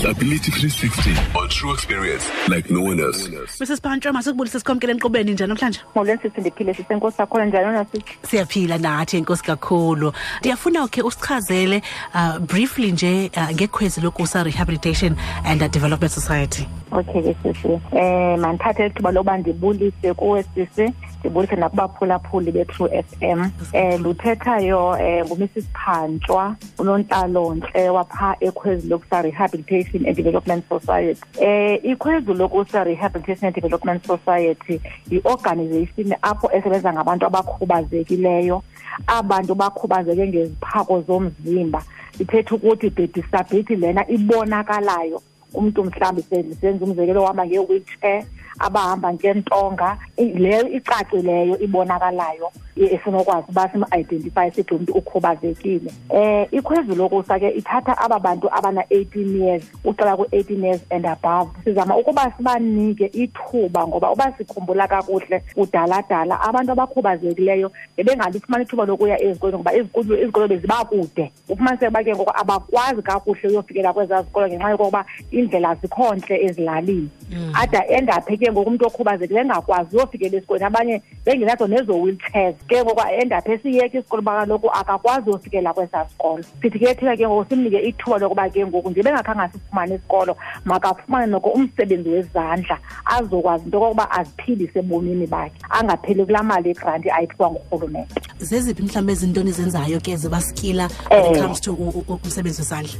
Disability 360 on true experience like no one else. Mrs Pancho masikubulise sikhomkele emqobeni njani namhlanje? Molweni sithi ndiphile sisenkosi sakhona njalo nasithi siyaphila nathi enkosi kakhulu. Ndiyafuna ukhe usichazele uh, briefly nje uh, ngekhwezi lokusa rehabilitation and uh, development society. Okay sisi eh mandithathe ithuba lokuba ndibulise kuwe sisi ndibulise nakubaphulaphuli be-true f m. Eh luthethayo eh ngumrs. Phantshwa unontlalontle wapha ekhwezi lokusa rehabilitation and development society. Eh ikhwezi lokusa rehabilitation and development society yi-organization apho esebenza ngabantu abakhubazekileyo abantu bakhubazeke ngeziphako zomzimba. Ithetha ukuthi the disability lena ibonakalayo. Umuntu mhlawumbi senza umzekelo wahamba nge-wheelchair abahamba ngentonga leyo icacileyo ibonakalayo. Esinokwazi uba sim-identifye sithi umntu ukhubazekile. Um ikhwezi lokusa ke ithatha aba bantu abana-eighteen years ucela ku-eighteen years and above. Sizama ukuba sibanike ithuba ngoba uba sikhumbula kakuhle kudaladala abantu abakhubazekileyo bebengalifumani ithuba lokuya ezikolweni ngoba izikolo izikolo beziba kude. Ufumaniseke uba ke ngoku abakwazi kakuhle uyofikelela kwezaa zikolo ngenxa yokokuba iindlela zikho ntle ezilalini ada endaphe ke ngoku umntu okhubazekileyo engakwazi uyofikelela esikolweni abanye bengenazo nezo-wheelchairs ke ngoku endaphe siyeka isikolo uba kaloku akakwazi uyofikelela kwesaa sikolo. Sithi ke thina ke ngoku simnike ithuba lokuba ke ngoku nje bengakhange asifumane isikolo makafumane noko umsebenzi wezandla azokwazi into okokuba aziphilise ebomini bakhe angapheli kulaa mali yegranti ayiphiwa ngurhulumente. Zeziphi mhlawumbi ezintoni izenzayo ke zibaskila when it Eh. comes to umsebenzi wezandla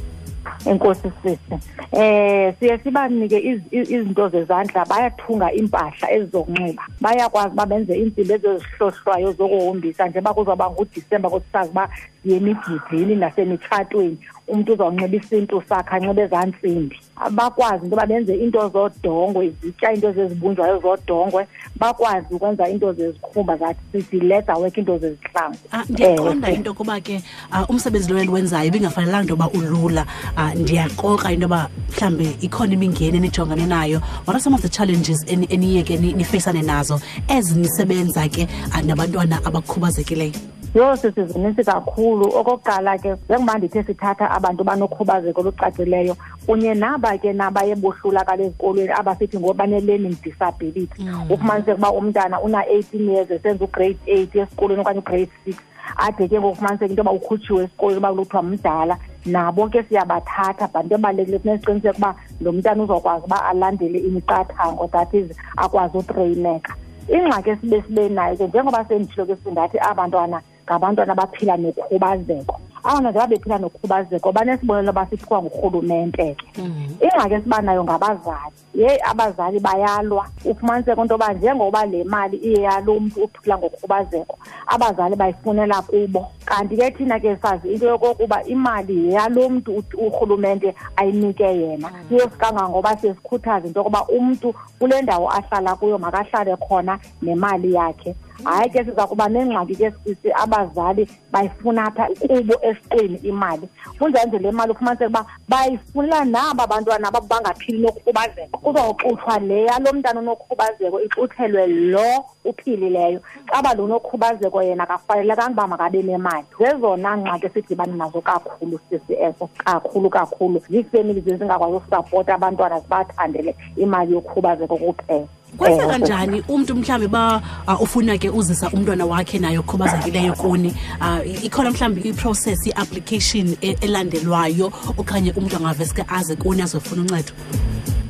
enkosi sisi. Eh siye sibanike iz- iz- izinto zezandla bayathunga impahla ezizokunxiba bayakwazi uba benze iintsimbi ezizihlohlwayo zokuhombisa njengoba kuzoba ngudisemba kusisazi uba siye emigidini nasemitshatweni umntu uzawunxiba isintu sakhe anxibe ezaa ntsimbi bakwazi into yoba benze iinto zodongwe izitya iinto zezibunjwayo zodongwe. Bakwazi ukwenza iinto zezikhumba zathi leather work iinto zezihlangu. Ah, ndiyaqonda into yokuba ke ah, umsebenzi lo endiwenzayo ibingafanelanga into yoba ulula. Ah, ndiyaqoqa into yoba mhlawumbi ikhona imingeni enijongane nayo. What are some of the challenges eni- eniye ke ni- nifeyisane nazo ezi nisebenza ke nabantwana abakhubazekileyo yho sisizinintsi kakhulu. Okokuqala ke njengoba ndithe sithatha abantu banokhubazeko olucacileyo kunye naba ke nabaye bohlulakala ezikolweni abasithi ngoba bane-learning disability ufumaniseke uba umntana una-eighteen years esenza ugrade eight esikolweni okanye ugrade six. Ade ke ngokufumaniseka into yoba ukhutshiwe esikolweni uba kuthiwa mdala. Nabo ke siyabathatha but into ebalulekile funesiqiniseka uba lo mntana uzokwazi uba alandele imiqathango that is akwazi utreyineka ingxaki esibe sibe nayo ke njengoba senditshilo ke sindathi abantwana ngabantwana abaphila nokhubazeko. Abantwana njengoba bephila nokhubazeko banesibonelo basiphiwa ngurhulumente ke. Ingxaki esiba nayo ngabazali yeyi abazali bayalwa. Ufumaniseke into yoba njengoba le mali iye yalo mntu uphila ngokhubazeko abazali bayifunela kubo. Kanti ke thina ke sazi into yokokuba imali yeyalo mntu ut- urhulumente ayinike yena. Siyosikanga ngoba siyesikhuthaza into yokuba umntu kule ndawo ahlala kuyo makahlale khona nemali yakhe. Hayi ke siza kuba nengxaki ke sisi abazali bayifuna pha kubo esiqini imali. Kunjani nje le mali ufumaniseke uba bayifunela naba bantwana aba bangaphili nokukhubazeko kuzawuxuthwa le yalo mntana onokhubazeko ixuthelwe lo uphilileyo. Xaba lo nokhubazeko yena akafanelekanga uba makabe nemali. Zezona ngxaki sidibane nazo kakhulu sisi eso kakhulu kakhulu. Ziifemeli zezingakwazi usapota abantwana zibathandele imali yokhubazeko kuphela kwenzeka Eh, njani umntu mhlawumbi ba uh, ufuna ke uzisa umntwana wakhe naye okhubazekileyo kuni? Uh, ikhona mhlawumbi iprocess i-application e- elandelwayo okanye umntu angaveske aze kuni azofuna uncedo?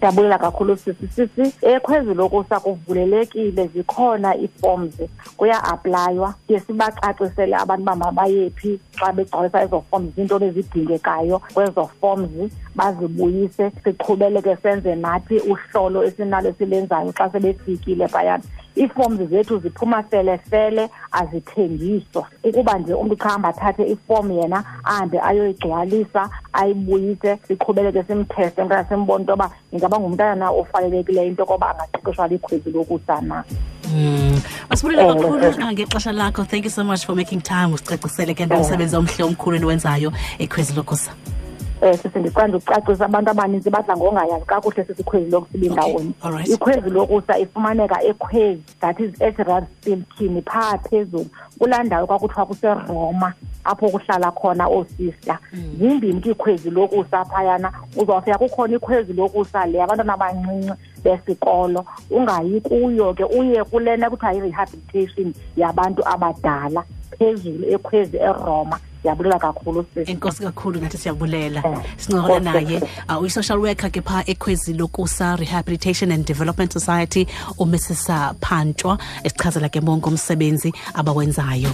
ndiyabulela kakhulu sisi sisi ekhwezilo lokusa kuvulelekile zikhona ii-forms kuya-aplaywa ndiye sibacacisele abantu uba mabayephi xa begcwalisa ezo forms ziintoni ezidingekayo kwezo forms bazibuyise siqhubeleke senze nathi uhlolo esinalo silenzayo xa sebefikile phayana. Iifoms zethu ziphuma felefele azithengiswa ukuba nje umntu xa hamba athathe ifom yena ahambe ayoyigcwalisa ayibuyise siqhubeleke simtheste mntana simbona into yoba ingaba ngumntana ofanelekileyo into yokoba angaqeqeshwa likhwezi lokusa na Mm. Masibulele Ewe, kakhulu ewe. ah, ngexesha lakho. Thank you so much for making time usicacisele ke ngomsebenzi omhle omkhulu eniwenzayo ekhwezi lokusa. Um sisindicanda ukucacisa abantu abaninzi badla ngongayazi kakuhle sisikhwezi lokusibi indawoni ikhwezi lokusa ifumaneka ekhwezi that is esirastilkini phaa phezulu. Kulaa ndawo kwakuthiwa kuseroma apho kuhlala khona oosista. Zimbini ke ikhwezi lokusa phayana uzawufika kukhona ikhwezi lokusa le abantwana abancinci besikolo. Ungayi kuyo ke uye kulena kuthiwa yi-rehabilitation yabantu abadala phezulu ekhwezi eroma ndiyabulela kakhulu sisi enkosi kakhulu nathi siyabulela. Eh, sincokola naye. Uh, uyi-social worker ke phaa ekhwezi lokusa rehabilitation and development society umrs. Phantshwa esichazela ke bonke umsebenzi abawenzayo.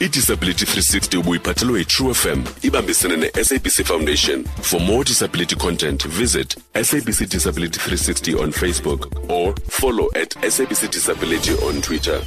Idisability 360 ubuyiphathelwe yitrue fm ibambisene ne-sabc foundation. For more disability content visit sabc disability 360 on facebook or follow at sabc disability on twitter